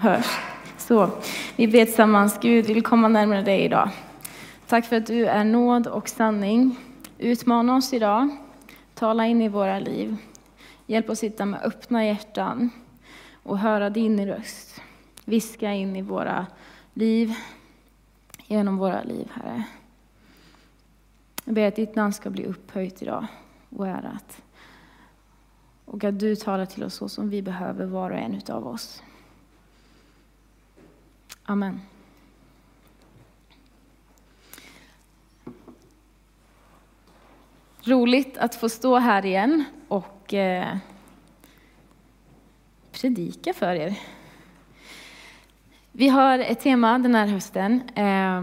hörs. Så, vi ber tillsammans. Gud, vi vill komma närmare dig idag. Tack för att du är nåd och sanning. Utmana oss idag. Tala in i våra liv. Hjälp oss sitta med öppna hjärtan och höra din röst. Viska in i våra liv, genom våra liv, Herre. Jag ber att ditt namn ska bli upphöjt idag och ärat. Och att du talar till oss så som vi behöver, var och en utav oss. Amen. Roligt att få stå här igen och eh, predika för er. Vi har ett tema den här hösten, eh,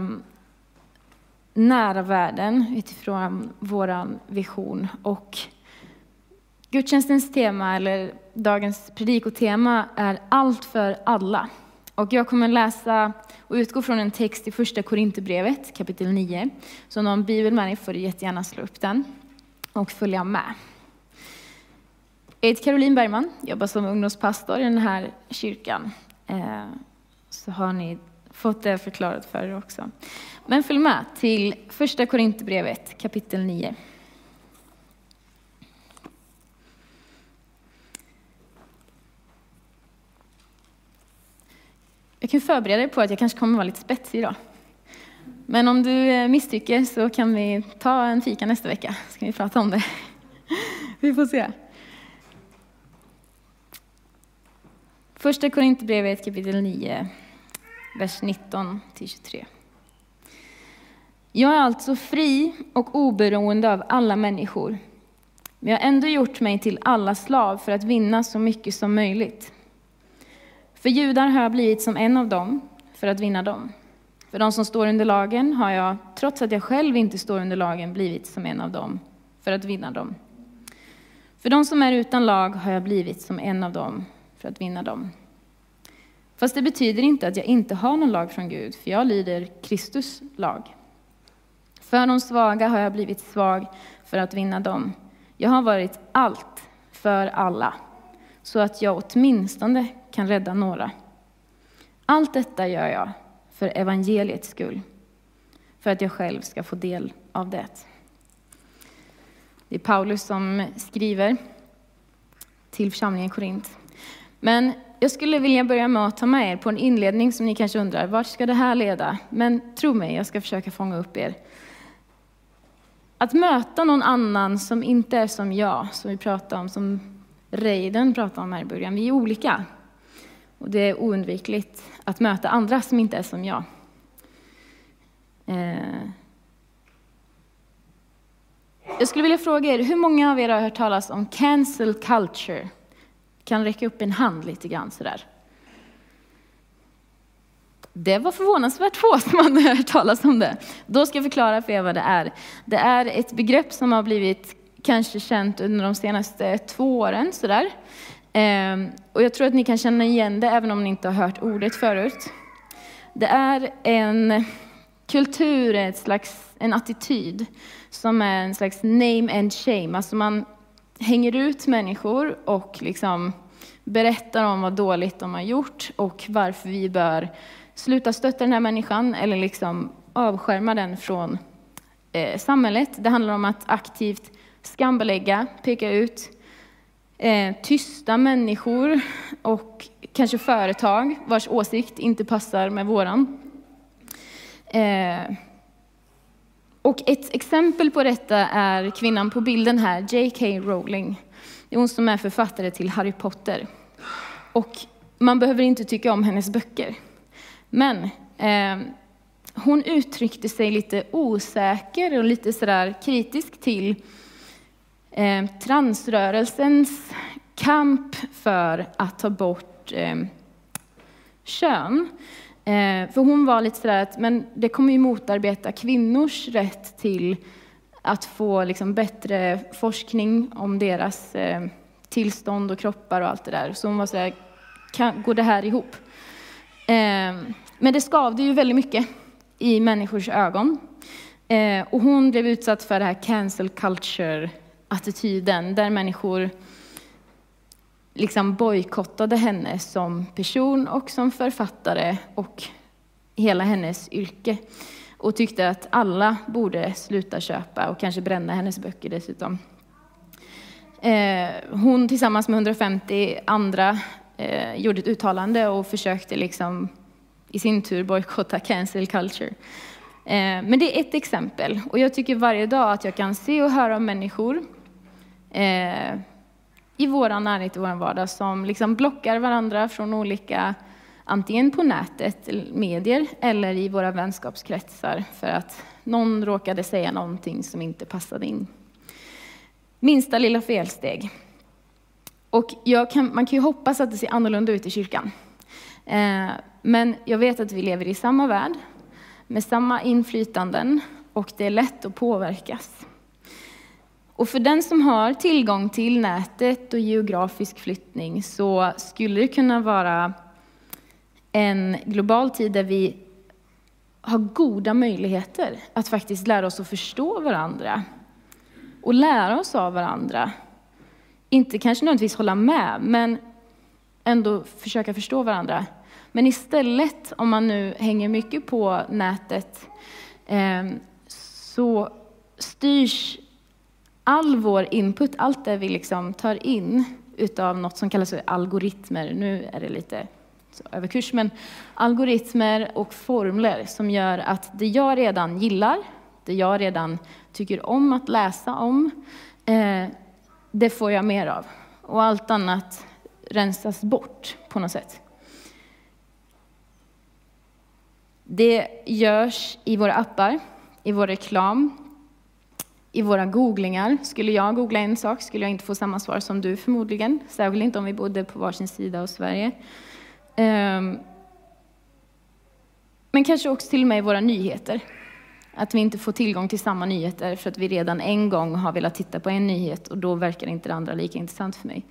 nära världen utifrån vår vision. Och gudstjänstens tema, eller dagens predikotema, är allt för alla. Och jag kommer läsa och utgå från en text i första Korinthierbrevet kapitel 9. Så om någon bibel med dig får du jättegärna slå upp den och följa med. Jag heter Caroline Bergman, jobbar som ungdomspastor i den här kyrkan. Eh, så har ni fått det förklarat för er också. Men följ med till första Korinthierbrevet kapitel 9. Jag kan förbereda dig på att jag kanske kommer vara lite spetsig idag. Men om du eh, misstycker så kan vi ta en fika nästa vecka, så kan vi prata om det. Vi får se. Första Korinthierbrevet kapitel 9, vers 19 till 23. Jag är alltså fri och oberoende av alla människor, men jag har ändå gjort mig till alla slav för att vinna så mycket som möjligt. För judar har jag blivit som en av dem för att vinna dem. För de som står under lagen har jag, trots att jag själv inte står under lagen, blivit som en av dem för att vinna dem. För de som är utan lag har jag blivit som en av dem för att vinna dem. Fast det betyder inte att jag inte har någon lag från Gud, för jag lyder Kristus lag. För de svaga har jag blivit svag för att vinna dem. Jag har varit allt för alla, så att jag åtminstone kan rädda några. Allt detta gör jag för evangeliets skull, för att jag själv ska få del av det. Det är Paulus som skriver till församlingen Korint. Men jag skulle vilja börja med att ta med er på en inledning som ni kanske undrar, vart ska det här leda? Men tro mig, jag ska försöka fånga upp er. Att möta någon annan som inte är som jag, som vi pratade om, som Reiden pratade om här i början, vi är olika. Och det är oundvikligt att möta andra som inte är som jag. Eh. Jag skulle vilja fråga er, hur många av er har hört talas om cancel culture? Kan räcka upp en hand lite grann sådär. Det var förvånansvärt få som hade hört talas om det. Då ska jag förklara för er vad det är. Det är ett begrepp som har blivit kanske känt under de senaste två åren. Sådär. Ehm, och jag tror att ni kan känna igen det även om ni inte har hört ordet förut. Det är en kultur, ett slags, en attityd som är en slags name and shame. Alltså man hänger ut människor och liksom berättar om vad dåligt de har gjort och varför vi bör sluta stötta den här människan eller liksom avskärma den från eh, samhället. Det handlar om att aktivt skambelägga, peka ut, eh, tysta människor och kanske företag vars åsikt inte passar med våran. Eh, och ett exempel på detta är kvinnan på bilden här, J.K. Rowling. Det är hon som är författare till Harry Potter. Och man behöver inte tycka om hennes böcker. Men eh, hon uttryckte sig lite osäker och lite sådär kritisk till eh, transrörelsens kamp för att ta bort eh, kön. Eh, för hon var lite sådär att men det kommer ju motarbeta kvinnors rätt till att få liksom, bättre forskning om deras eh, tillstånd och kroppar och allt det där. Så hon var sådär, kan, går det här ihop? Eh, men det skavde ju väldigt mycket i människors ögon. Eh, och hon blev utsatt för det här cancel culture attityden där människor liksom bojkottade henne som person och som författare och hela hennes yrke. Och tyckte att alla borde sluta köpa och kanske bränna hennes böcker dessutom. Eh, hon tillsammans med 150 andra eh, gjorde ett uttalande och försökte liksom i sin tur bojkotta cancel culture. Eh, men det är ett exempel. Och jag tycker varje dag att jag kan se och höra om människor eh, i vår närhet, i vår vardag, som liksom blockar varandra från olika, antingen på nätet, medier, eller i våra vänskapskretsar för att någon råkade säga någonting som inte passade in. Minsta lilla felsteg. Och kan, man kan ju hoppas att det ser annorlunda ut i kyrkan. Eh, men jag vet att vi lever i samma värld, med samma inflytanden, och det är lätt att påverkas. Och för den som har tillgång till nätet och geografisk flyttning så skulle det kunna vara en global tid där vi har goda möjligheter att faktiskt lära oss att förstå varandra och lära oss av varandra. Inte kanske nödvändigtvis hålla med, men ändå försöka förstå varandra. Men istället, om man nu hänger mycket på nätet, eh, så styrs all vår input, allt det vi liksom tar in utav något som kallas för algoritmer. Nu är det lite överkurs, men algoritmer och formler som gör att det jag redan gillar, det jag redan tycker om att läsa om, eh, det får jag mer av. Och allt annat rensas bort på något sätt. Det görs i våra appar, i vår reklam, i våra googlingar. Skulle jag googla en sak skulle jag inte få samma svar som du förmodligen, särskilt inte om vi bodde på varsin sida av Sverige. Ehm, men kanske också till och med i våra nyheter. Att vi inte får tillgång till samma nyheter för att vi redan en gång har velat titta på en nyhet och då verkar inte det andra lika intressant för mig.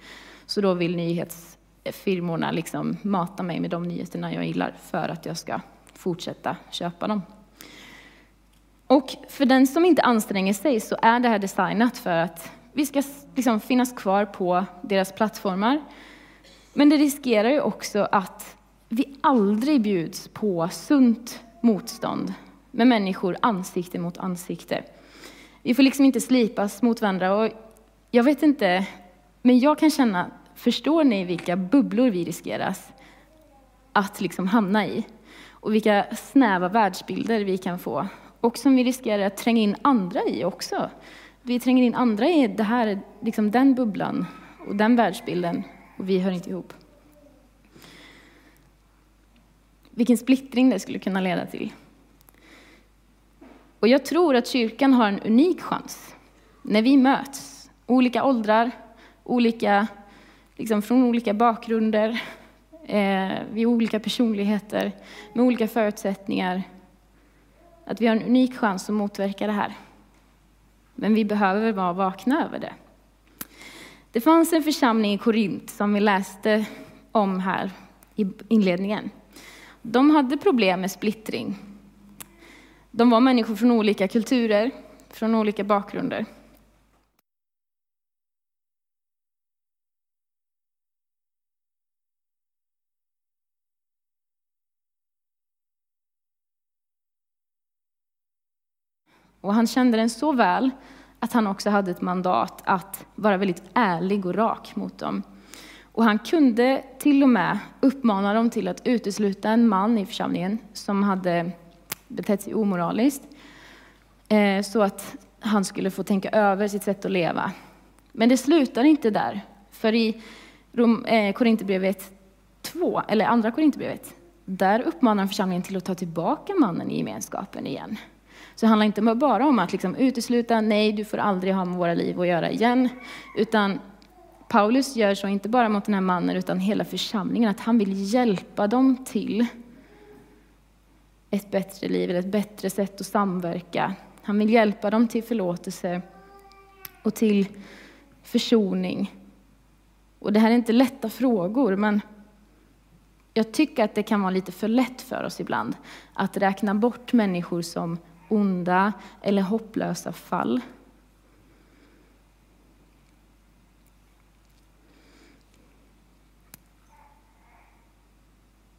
Så då vill nyhetsfirmorna liksom mata mig med de nyheterna jag gillar för att jag ska fortsätta köpa dem. Och för den som inte anstränger sig så är det här designat för att vi ska liksom finnas kvar på deras plattformar. Men det riskerar ju också att vi aldrig bjuds på sunt motstånd med människor ansikte mot ansikte. Vi får liksom inte slipas mot varandra. Och jag vet inte, men jag kan känna, förstår ni vilka bubblor vi riskeras att liksom hamna i? Och vilka snäva världsbilder vi kan få och som vi riskerar att tränga in andra i också. Vi tränger in andra i det här, liksom den bubblan och den världsbilden och vi hör inte ihop. Vilken splittring det skulle kunna leda till. Och jag tror att kyrkan har en unik chans när vi möts, olika åldrar, olika, liksom från olika bakgrunder, eh, vi olika personligheter, med olika förutsättningar, att vi har en unik chans att motverka det här. Men vi behöver vara vakna över det. Det fanns en församling i Korint som vi läste om här i inledningen. De hade problem med splittring. De var människor från olika kulturer, från olika bakgrunder. Och han kände den så väl att han också hade ett mandat att vara väldigt ärlig och rak mot dem. Och han kunde till och med uppmana dem till att utesluta en man i församlingen som hade betett sig omoraliskt, eh, så att han skulle få tänka över sitt sätt att leva. Men det slutar inte där, för i eh, Korinthierbrevet 2, eller andra Korinthierbrevet, där uppmanar han församlingen till att ta tillbaka mannen i gemenskapen igen. Så det handlar inte bara om att liksom utesluta, nej, du får aldrig ha med våra liv att göra igen, utan Paulus gör så inte bara mot den här mannen, utan hela församlingen, att han vill hjälpa dem till ett bättre liv, eller ett bättre sätt att samverka. Han vill hjälpa dem till förlåtelse och till försoning. Och det här är inte lätta frågor, men jag tycker att det kan vara lite för lätt för oss ibland att räkna bort människor som onda eller hopplösa fall.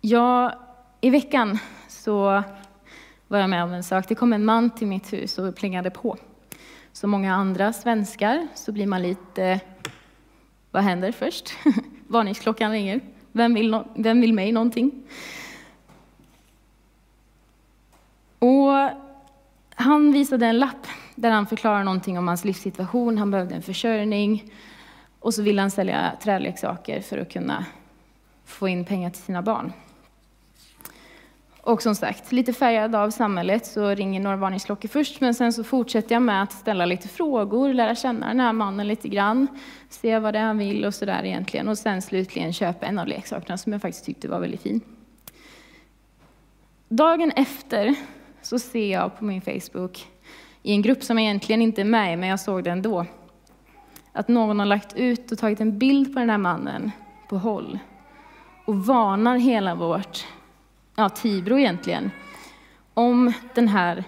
Ja, i veckan så var jag med om en sak. Det kom en man till mitt hus och plingade på. Som många andra svenskar så blir man lite... Vad händer först? Varningsklockan ringer. Vem vill, no vem vill mig någonting? Och han visade en lapp där han förklarar någonting om hans livssituation. Han behövde en försörjning och så ville han sälja träleksaker för att kunna få in pengar till sina barn. Och som sagt, lite färgad av samhället så ringer några varningsklockor först, men sen så fortsätter jag med att ställa lite frågor, lära känna den här mannen lite grann, se vad det är han vill och sådär egentligen. Och sen slutligen köpa en av leksakerna som jag faktiskt tyckte var väldigt fin. Dagen efter så ser jag på min Facebook, i en grupp som jag egentligen inte är med i, men jag såg det ändå, att någon har lagt ut och tagit en bild på den här mannen på håll och varnar hela vårt ja, Tibro egentligen, om den här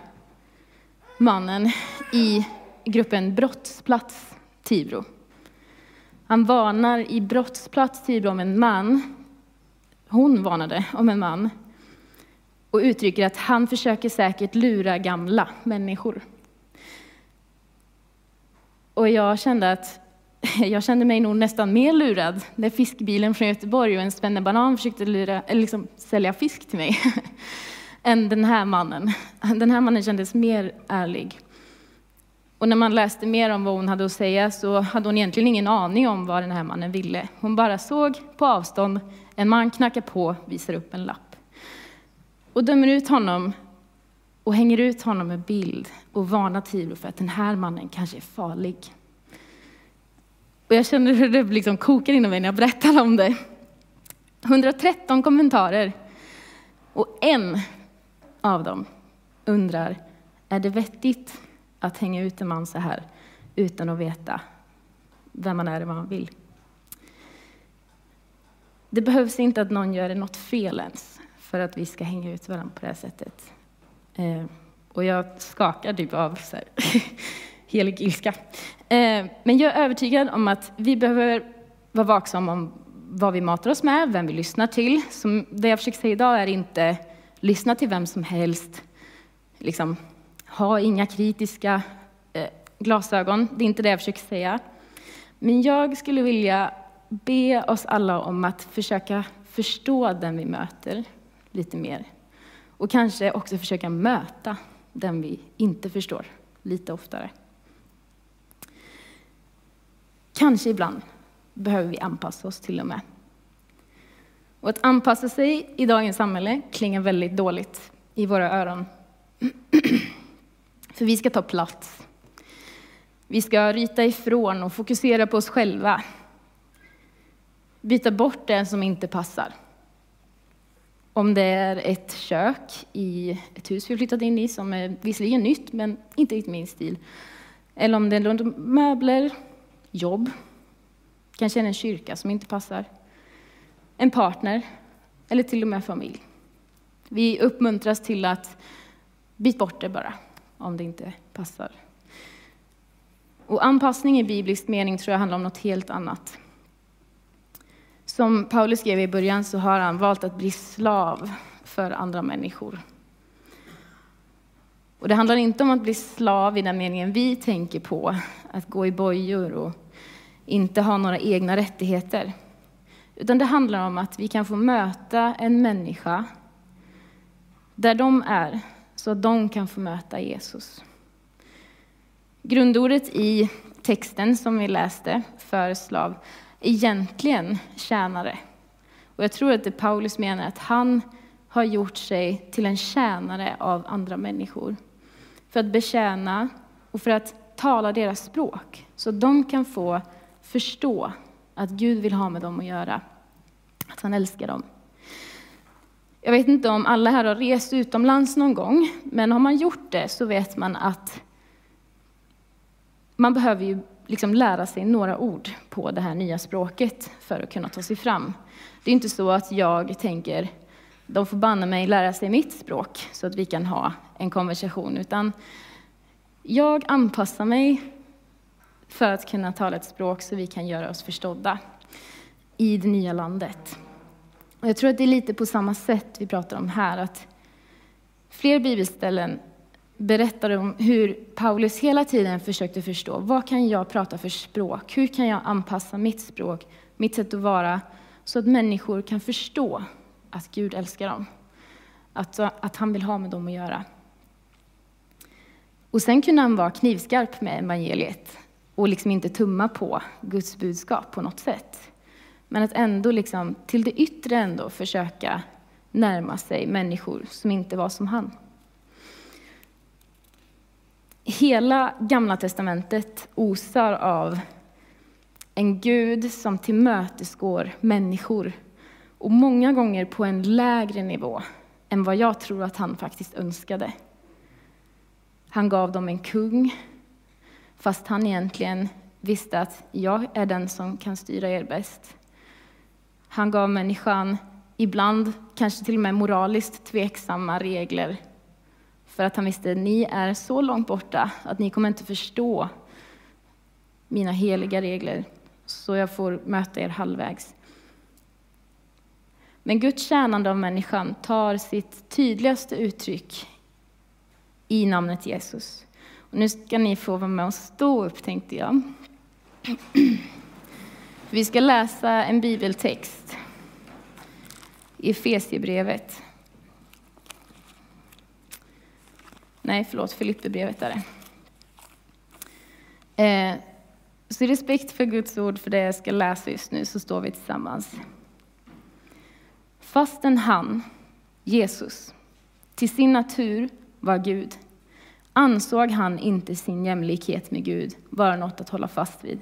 mannen i gruppen Brottsplats Tibro. Han varnar i Brottsplats Tibro om en man, hon varnade om en man, och uttrycker att han försöker säkert lura gamla människor. Och jag kände att jag kände mig nog nästan mer lurad när fiskbilen från Göteborg och en spennebanan försökte lura, eller liksom sälja fisk till mig, än den här mannen. Den här mannen kändes mer ärlig. Och när man läste mer om vad hon hade att säga så hade hon egentligen ingen aning om vad den här mannen ville. Hon bara såg på avstånd en man knacka på, visar upp en lapp. Och dömer ut honom och hänger ut honom med bild och varnar Tibro för att den här mannen kanske är farlig. Och jag känner hur det liksom kokar inom mig när jag berättar om det. 113 kommentarer. Och en av dem undrar, är det vettigt att hänga ut en man så här utan att veta vem man är och vad man vill? Det behövs inte att någon gör något fel ens för att vi ska hänga ut varandra på det här sättet. Eh, och jag skakar typ av så här, helig ilska. Eh, men jag är övertygad om att vi behöver vara vaksamma om vad vi matar oss med, vem vi lyssnar till. Som det jag försöker säga idag är inte lyssna till vem som helst. Liksom, ha inga kritiska eh, glasögon. Det är inte det jag försöker säga. Men jag skulle vilja be oss alla om att försöka förstå den vi möter lite mer. Och kanske också försöka möta den vi inte förstår lite oftare. Kanske ibland behöver vi anpassa oss till och med. Och att anpassa sig i dagens samhälle klingar väldigt dåligt i våra öron. För vi ska ta plats. Vi ska ryta ifrån och fokusera på oss själva. Byta bort det som inte passar. Om det är ett kök i ett hus vi flyttat in i som är visserligen nytt men inte riktigt min stil. Eller om det är möbler, jobb, kanske en kyrka som inte passar, en partner eller till och med familj. Vi uppmuntras till att byta bort det bara, om det inte passar. Och anpassning i biblisk mening tror jag handlar om något helt annat. Som Paulus skrev i början så har han valt att bli slav för andra människor. Och det handlar inte om att bli slav i den meningen vi tänker på, att gå i bojor och inte ha några egna rättigheter. Utan det handlar om att vi kan få möta en människa där de är, så att de kan få möta Jesus. Grundordet i texten som vi läste för slav, egentligen tjänare. Och jag tror att det Paulus menar att han har gjort sig till en tjänare av andra människor. För att betjäna och för att tala deras språk, så att de kan få förstå att Gud vill ha med dem att göra, att han älskar dem. Jag vet inte om alla här har rest utomlands någon gång, men har man gjort det så vet man att man behöver ju liksom lära sig några ord på det här nya språket för att kunna ta sig fram. Det är inte så att jag tänker, de får banna mig lära sig mitt språk så att vi kan ha en konversation, utan jag anpassar mig för att kunna tala ett språk så vi kan göra oss förstådda i det nya landet. Och jag tror att det är lite på samma sätt vi pratar om här, att fler bibelställen berättar om hur Paulus hela tiden försökte förstå, vad kan jag prata för språk? Hur kan jag anpassa mitt språk, mitt sätt att vara, så att människor kan förstå att Gud älskar dem? Att, att han vill ha med dem att göra. Och sen kunde han vara knivskarp med evangeliet och liksom inte tumma på Guds budskap på något sätt. Men att ändå liksom, till det yttre ändå försöka närma sig människor som inte var som han. Hela Gamla testamentet osar av en Gud som tillmötesgår människor och många gånger på en lägre nivå än vad jag tror att han faktiskt önskade. Han gav dem en kung, fast han egentligen visste att jag är den som kan styra er bäst. Han gav människan ibland kanske till och med moraliskt tveksamma regler för att han visste ni är så långt borta att ni kommer inte förstå mina heliga regler, så jag får möta er halvvägs. Men Guds tjänande av människan tar sitt tydligaste uttryck i namnet Jesus. Och nu ska ni få vara med och stå upp, tänkte jag. Vi ska läsa en bibeltext i Efesierbrevet. Nej, förlåt, Filipperbrevet är det. Eh, så i respekt för Guds ord, för det jag ska läsa just nu, så står vi tillsammans. Fastän han, Jesus, till sin natur var Gud, ansåg han inte sin jämlikhet med Gud vara något att hålla fast vid.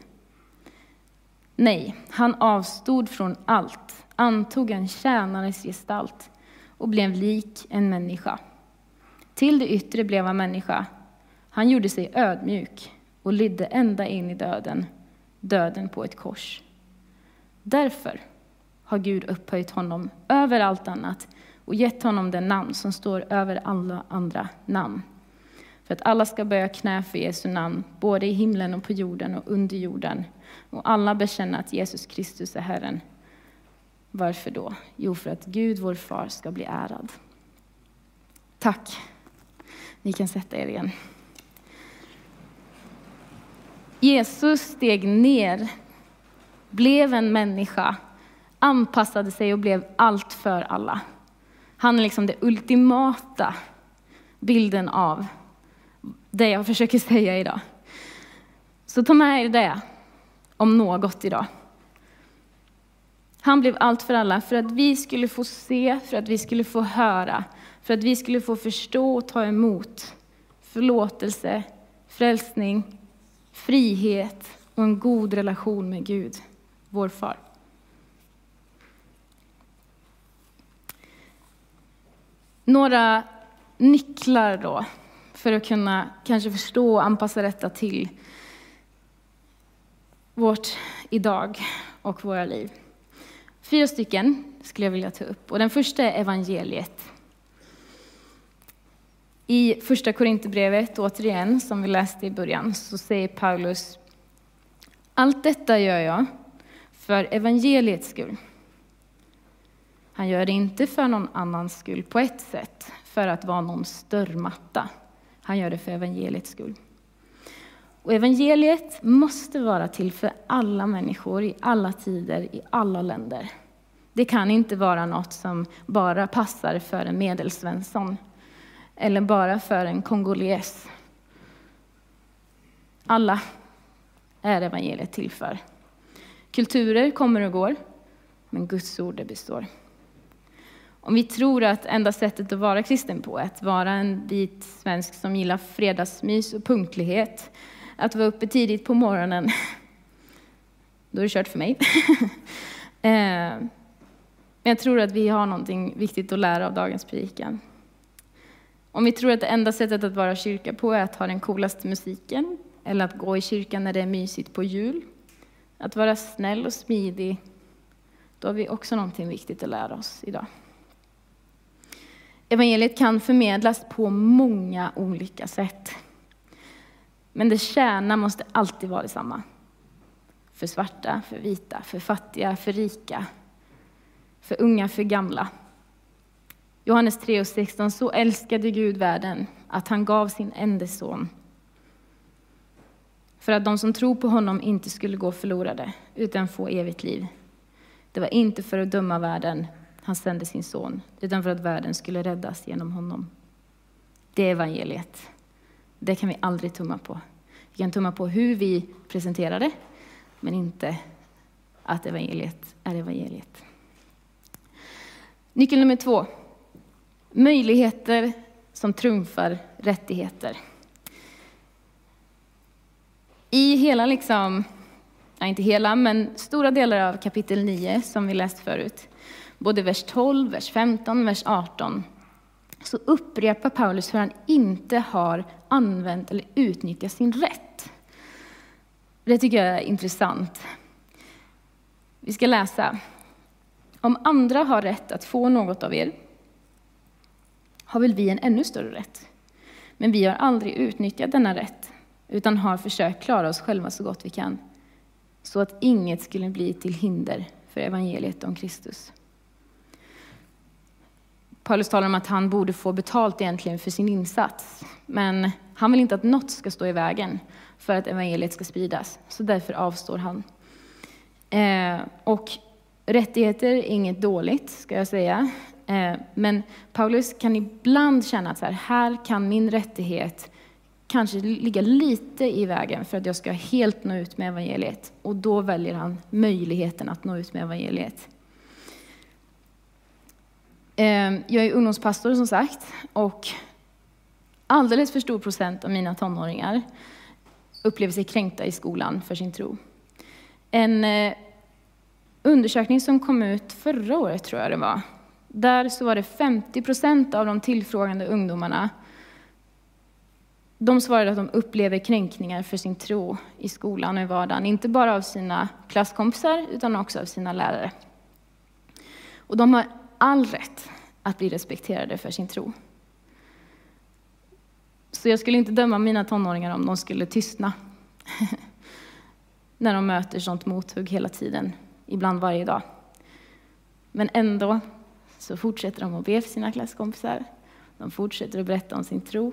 Nej, han avstod från allt, antog en tjänares gestalt och blev lik en människa. Till det yttre blev han människa. Han gjorde sig ödmjuk och lydde ända in i döden, döden på ett kors. Därför har Gud upphöjt honom över allt annat och gett honom det namn som står över alla andra namn. För att alla ska böja knä för Jesu namn, både i himlen och på jorden och under jorden. Och alla bekänna att Jesus Kristus är Herren. Varför då? Jo, för att Gud, vår far, ska bli ärad. Tack. Ni kan sätta er igen. Jesus steg ner, blev en människa, anpassade sig och blev allt för alla. Han är liksom den ultimata bilden av det jag försöker säga idag. Så ta med er det om något idag. Han blev allt för alla för att vi skulle få se, för att vi skulle få höra, för att vi skulle få förstå och ta emot förlåtelse, frälsning, frihet och en god relation med Gud, vår far. Några nycklar då för att kunna kanske förstå och anpassa detta till vårt idag och våra liv. Fyra stycken skulle jag vilja ta upp. Och den första är evangeliet. I första Korinthierbrevet, återigen, som vi läste i början, så säger Paulus Allt detta gör jag för evangeliets skull. Han gör det inte för någon annans skull på ett sätt, för att vara någon störmatta. Han gör det för evangeliets skull. Och evangeliet måste vara till för alla människor i alla tider, i alla länder. Det kan inte vara något som bara passar för en medelsvensson eller bara för en kongoles. Alla är evangeliet till för. Kulturer kommer och går, men Guds ord består. Om vi tror att enda sättet att vara kristen på är att vara en vit svensk som gillar fredagsmys och punktlighet, att vara uppe tidigt på morgonen, då är det kört för mig. Eh, men jag tror att vi har någonting viktigt att lära av dagens predikan. Om vi tror att det enda sättet att vara kyrka på är att ha den coolaste musiken, eller att gå i kyrkan när det är mysigt på jul, att vara snäll och smidig, då har vi också någonting viktigt att lära oss idag. Evangeliet kan förmedlas på många olika sätt. Men det kärna måste alltid vara detsamma. För svarta, för vita, för fattiga, för rika. för unga, för gamla. Johannes 3 och 16. Så älskade Gud världen att han gav sin enda son för att de som tror på honom inte skulle gå förlorade utan få evigt liv. Det var inte för att döma världen han sände sin son, utan för att världen skulle räddas genom honom. Det är evangeliet. Det kan vi aldrig tumma på. Vi kan tumma på hur vi presenterar det, men inte att evangeliet är evangeliet. Nyckel nummer två. Möjligheter som trumfar rättigheter. I hela, liksom, ja, inte hela, men stora delar av kapitel 9 som vi läst förut, både vers 12, vers 15, vers 18, så upprepar Paulus hur han inte har använt eller utnyttjat sin rätt. Det tycker jag är intressant. Vi ska läsa. Om andra har rätt att få något av er, har väl vi en ännu större rätt. Men vi har aldrig utnyttjat denna rätt, utan har försökt klara oss själva så gott vi kan, så att inget skulle bli till hinder för evangeliet om Kristus. Paulus talar om att han borde få betalt egentligen för sin insats, men han vill inte att något ska stå i vägen för att evangeliet ska spridas, så därför avstår han. Eh, och rättigheter är inget dåligt, ska jag säga. Eh, men Paulus kan ibland känna att så här, här kan min rättighet kanske ligga lite i vägen för att jag ska helt nå ut med evangeliet. Och då väljer han möjligheten att nå ut med evangeliet. Eh, jag är ungdomspastor som sagt och alldeles för stor procent av mina tonåringar upplever sig kränkta i skolan för sin tro. En eh, undersökning som kom ut förra året, tror jag det var, där så var det 50 procent av de tillfrågade ungdomarna de svarade att de upplever kränkningar för sin tro i skolan och i vardagen, inte bara av sina klasskompisar utan också av sina lärare. Och de har all rätt att bli respekterade för sin tro. Så jag skulle inte döma mina tonåringar om de skulle tystna när de möter sånt mothugg hela tiden, ibland varje dag. Men ändå så fortsätter de att be för sina klasskompisar. De fortsätter att berätta om sin tro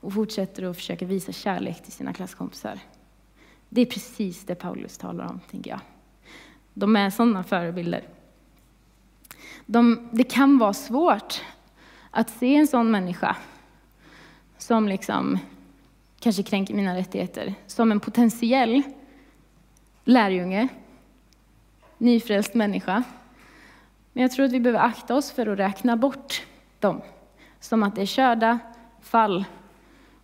och fortsätter att försöka visa kärlek till sina klasskompisar. Det är precis det Paulus talar om, tänker jag. De är sådana förebilder. De, det kan vara svårt att se en sån människa som liksom kanske kränker mina rättigheter, som en potentiell lärjunge, nyfrälst människa. Men jag tror att vi behöver akta oss för att räkna bort dem, som att det är körda fall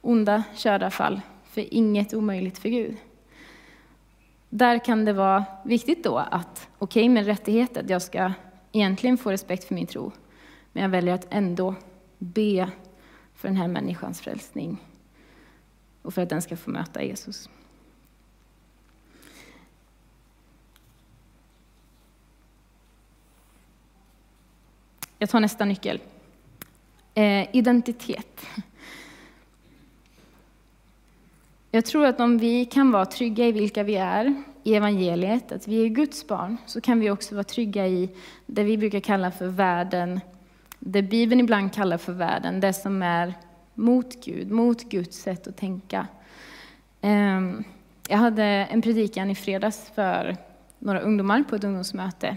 onda, körda fall, för inget omöjligt för Gud. Där kan det vara viktigt då att, okej okay, med rättigheter, jag ska egentligen få respekt för min tro, men jag väljer att ändå be för den här människans frälsning och för att den ska få möta Jesus. Jag tar nästa nyckel. Eh, identitet. Jag tror att om vi kan vara trygga i vilka vi är i evangeliet, att vi är Guds barn, så kan vi också vara trygga i det vi brukar kalla för världen, det Bibeln ibland kallar för världen, det som är mot Gud, mot Guds sätt att tänka. Ehm, jag hade en predikan i fredags för några ungdomar på ett ungdomsmöte.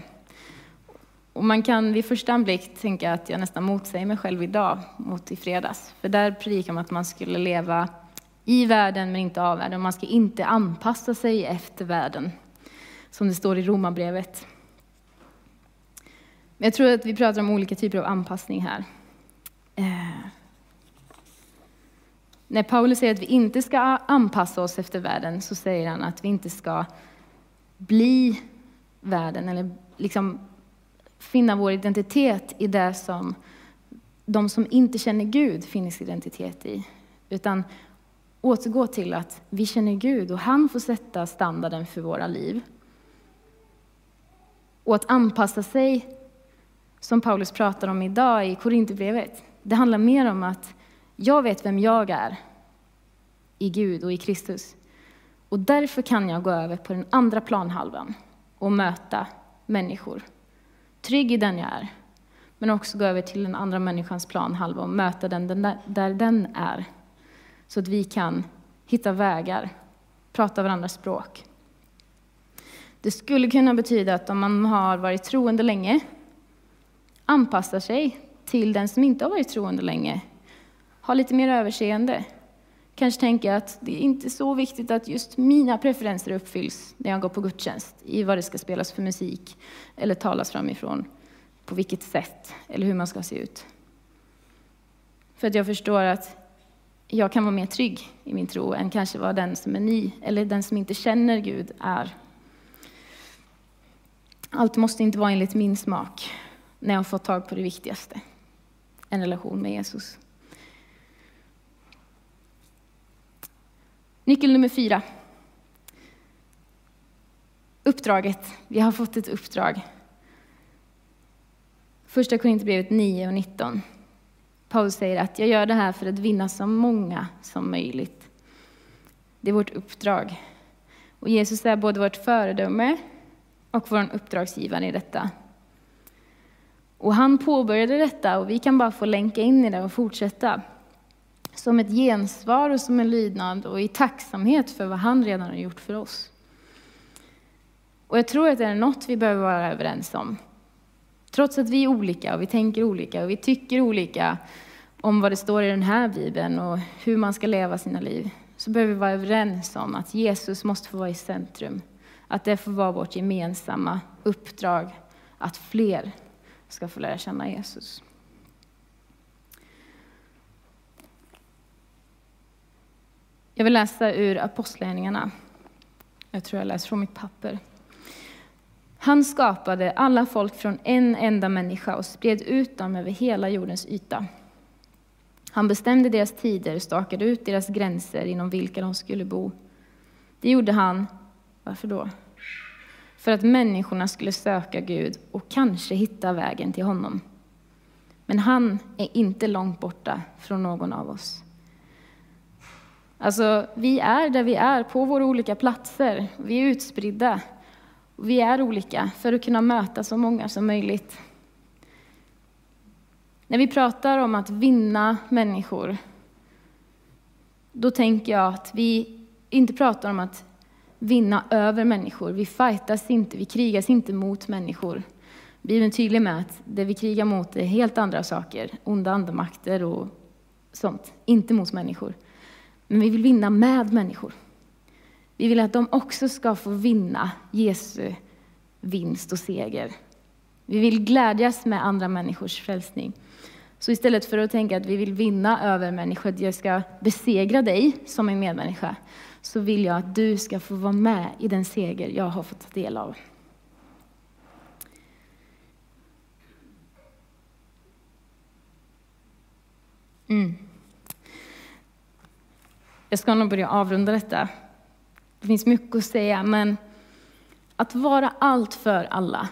Och man kan vid första anblick tänka att jag nästan motsäger mig själv idag mot i fredags. För där predikar man att man skulle leva i världen men inte av världen. Man ska inte anpassa sig efter världen, som det står i Romarbrevet. Jag tror att vi pratar om olika typer av anpassning här. Eh. När Paulus säger att vi inte ska anpassa oss efter världen så säger han att vi inte ska bli världen eller liksom finna vår identitet i det som de som inte känner Gud finner sin identitet i. Utan återgå till att vi känner Gud och han får sätta standarden för våra liv. Och att anpassa sig, som Paulus pratar om idag i Korinthierbrevet, det handlar mer om att jag vet vem jag är i Gud och i Kristus. Och därför kan jag gå över på den andra planhalvan och möta människor trygg i den jag är. Men också gå över till den andra människans planhalva och möta den där den är. Så att vi kan hitta vägar, prata varandras språk. Det skulle kunna betyda att om man har varit troende länge, anpassar sig till den som inte har varit troende länge, har lite mer överseende, kanske tänker att det är inte så viktigt att just mina preferenser uppfylls när jag går på gudstjänst, i vad det ska spelas för musik eller talas framifrån, på vilket sätt eller hur man ska se ut. För att jag förstår att jag kan vara mer trygg i min tro än kanske vad den som är ny eller den som inte känner Gud är. Allt måste inte vara enligt min smak när jag har fått tag på det viktigaste, en relation med Jesus. Nyckel nummer fyra. Uppdraget. Vi har fått ett uppdrag. Första Korinthierbrevet 9 och 19. Paulus säger att jag gör det här för att vinna så många som möjligt. Det är vårt uppdrag. Och Jesus är både vårt föredöme och vår uppdragsgivare i detta. Och han påbörjade detta och vi kan bara få länka in i det och fortsätta. Som ett gensvar och som en lydnad och i tacksamhet för vad han redan har gjort för oss. Och jag tror att det är något vi behöver vara överens om. Trots att vi är olika och vi tänker olika och vi tycker olika om vad det står i den här bibeln och hur man ska leva sina liv, så behöver vi vara överens om att Jesus måste få vara i centrum. Att det får vara vårt gemensamma uppdrag att fler ska få lära känna Jesus. Jag vill läsa ur Apostlagärningarna. Jag tror jag läser från mitt papper. Han skapade alla folk från en enda människa och spred ut dem över hela jordens yta. Han bestämde deras tider, stakade ut deras gränser inom vilka de skulle bo. Det gjorde han, varför då? För att människorna skulle söka Gud och kanske hitta vägen till honom. Men han är inte långt borta från någon av oss. Alltså, vi är där vi är, på våra olika platser. Vi är utspridda. Vi är olika för att kunna möta så många som möjligt. När vi pratar om att vinna människor, då tänker jag att vi inte pratar om att vinna över människor. Vi fightas inte, vi krigas inte mot människor. Bibeln är tydlig med att det vi krigar mot är helt andra saker, onda andemakter och sånt, inte mot människor. Men vi vill vinna med människor. Vi vill att de också ska få vinna Jesu vinst och seger. Vi vill glädjas med andra människors frälsning. Så istället för att tänka att vi vill vinna över människor, att jag ska besegra dig som en medmänniska, så vill jag att du ska få vara med i den seger jag har fått ta del av. Mm. Jag ska nog börja avrunda detta. Det finns mycket att säga, men att vara allt för alla,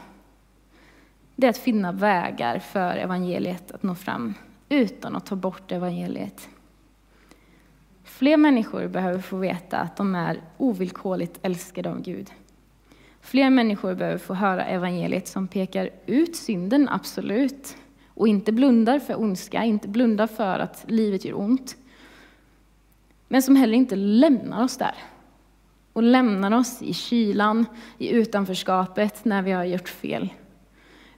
det är att finna vägar för evangeliet att nå fram utan att ta bort evangeliet. Fler människor behöver få veta att de är ovillkorligt älskade av Gud. Fler människor behöver få höra evangeliet som pekar ut synden, absolut, och inte blundar för ondska, inte blundar för att livet gör ont. Men som heller inte lämnar oss där. Och lämnar oss i kylan, i utanförskapet när vi har gjort fel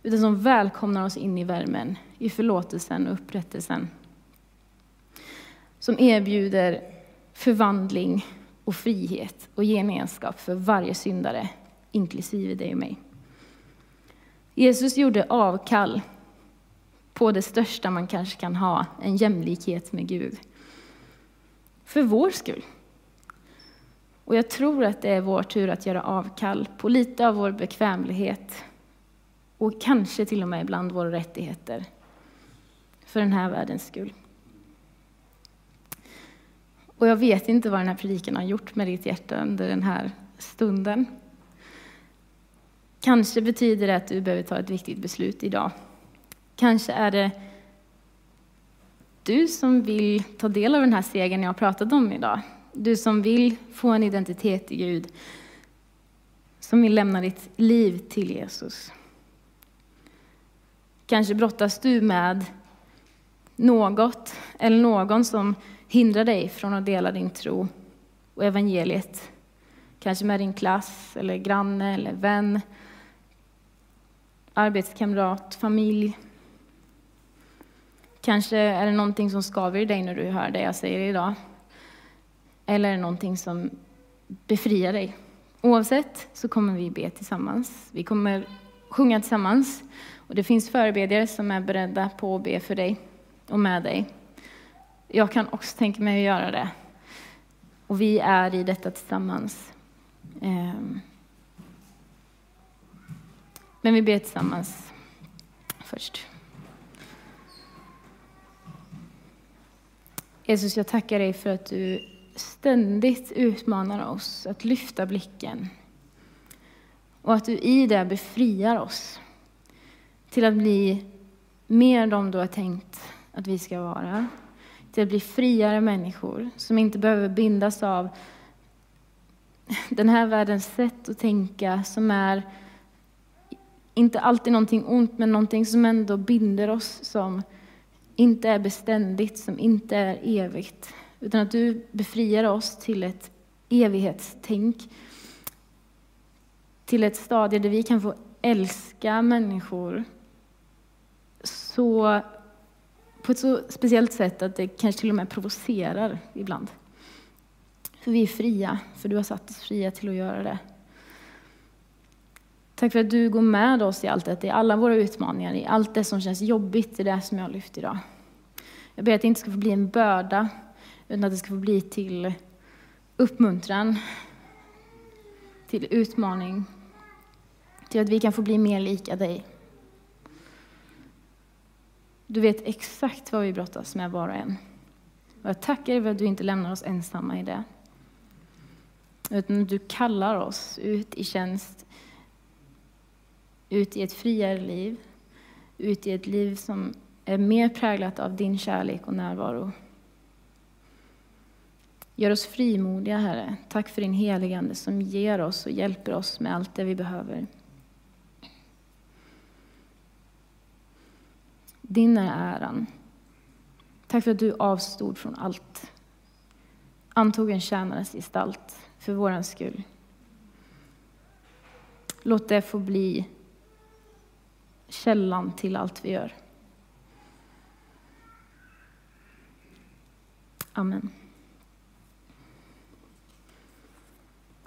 utan som välkomnar oss in i värmen, i förlåtelsen och upprättelsen. Som erbjuder förvandling och frihet och gemenskap för varje syndare, inklusive dig och mig. Jesus gjorde avkall på det största man kanske kan ha, en jämlikhet med Gud. För vår skull. Och jag tror att det är vår tur att göra avkall på lite av vår bekvämlighet och kanske till och med ibland våra rättigheter för den här världens skull. Och jag vet inte vad den här predikan har gjort med ditt hjärta under den här stunden. Kanske betyder det att du behöver ta ett viktigt beslut idag. Kanske är det du som vill ta del av den här segern jag har pratat om idag. Du som vill få en identitet i Gud. Som vill lämna ditt liv till Jesus. Kanske brottas du med något eller någon som hindrar dig från att dela din tro och evangeliet. Kanske med din klass, eller granne eller vän, arbetskamrat, familj. Kanske är det någonting som skaver i dig när du hör det jag säger idag. Eller är det någonting som befriar dig. Oavsett så kommer vi be tillsammans. Vi kommer sjunga tillsammans. Och det finns förebedjare som är beredda på att be för dig och med dig. Jag kan också tänka mig att göra det. Och vi är i detta tillsammans. Ehm. Men vi ber tillsammans först. Jesus, jag tackar dig för att du ständigt utmanar oss att lyfta blicken. Och att du i det befriar oss till att bli mer de du har tänkt att vi ska vara. Till att bli friare människor som inte behöver bindas av den här världens sätt att tänka som är inte alltid någonting ont, men någonting som ändå binder oss, som inte är beständigt, som inte är evigt. Utan att du befriar oss till ett evighetstänk. Till ett stadie där vi kan få älska människor så, på ett så speciellt sätt att det kanske till och med provocerar ibland. För vi är fria, för du har satt oss fria till att göra det. Tack för att du går med oss i allt detta, i alla våra utmaningar, i allt det som känns jobbigt, i det som jag har lyft idag. Jag ber att det inte ska få bli en börda, utan att det ska få bli till uppmuntran, till utmaning, till att vi kan få bli mer lika dig. Du vet exakt vad vi brottas med var och en. Och jag tackar dig för att du inte lämnar oss ensamma i det. Utan du kallar oss ut i tjänst, ut i ett friare liv, ut i ett liv som är mer präglat av din kärlek och närvaro. Gör oss frimodiga, Herre. Tack för din heligande som ger oss och hjälper oss med allt det vi behöver. Din är äran. Tack för att du avstod från allt. Antog en tjänares gestalt för vår skull. Låt det få bli källan till allt vi gör. Amen.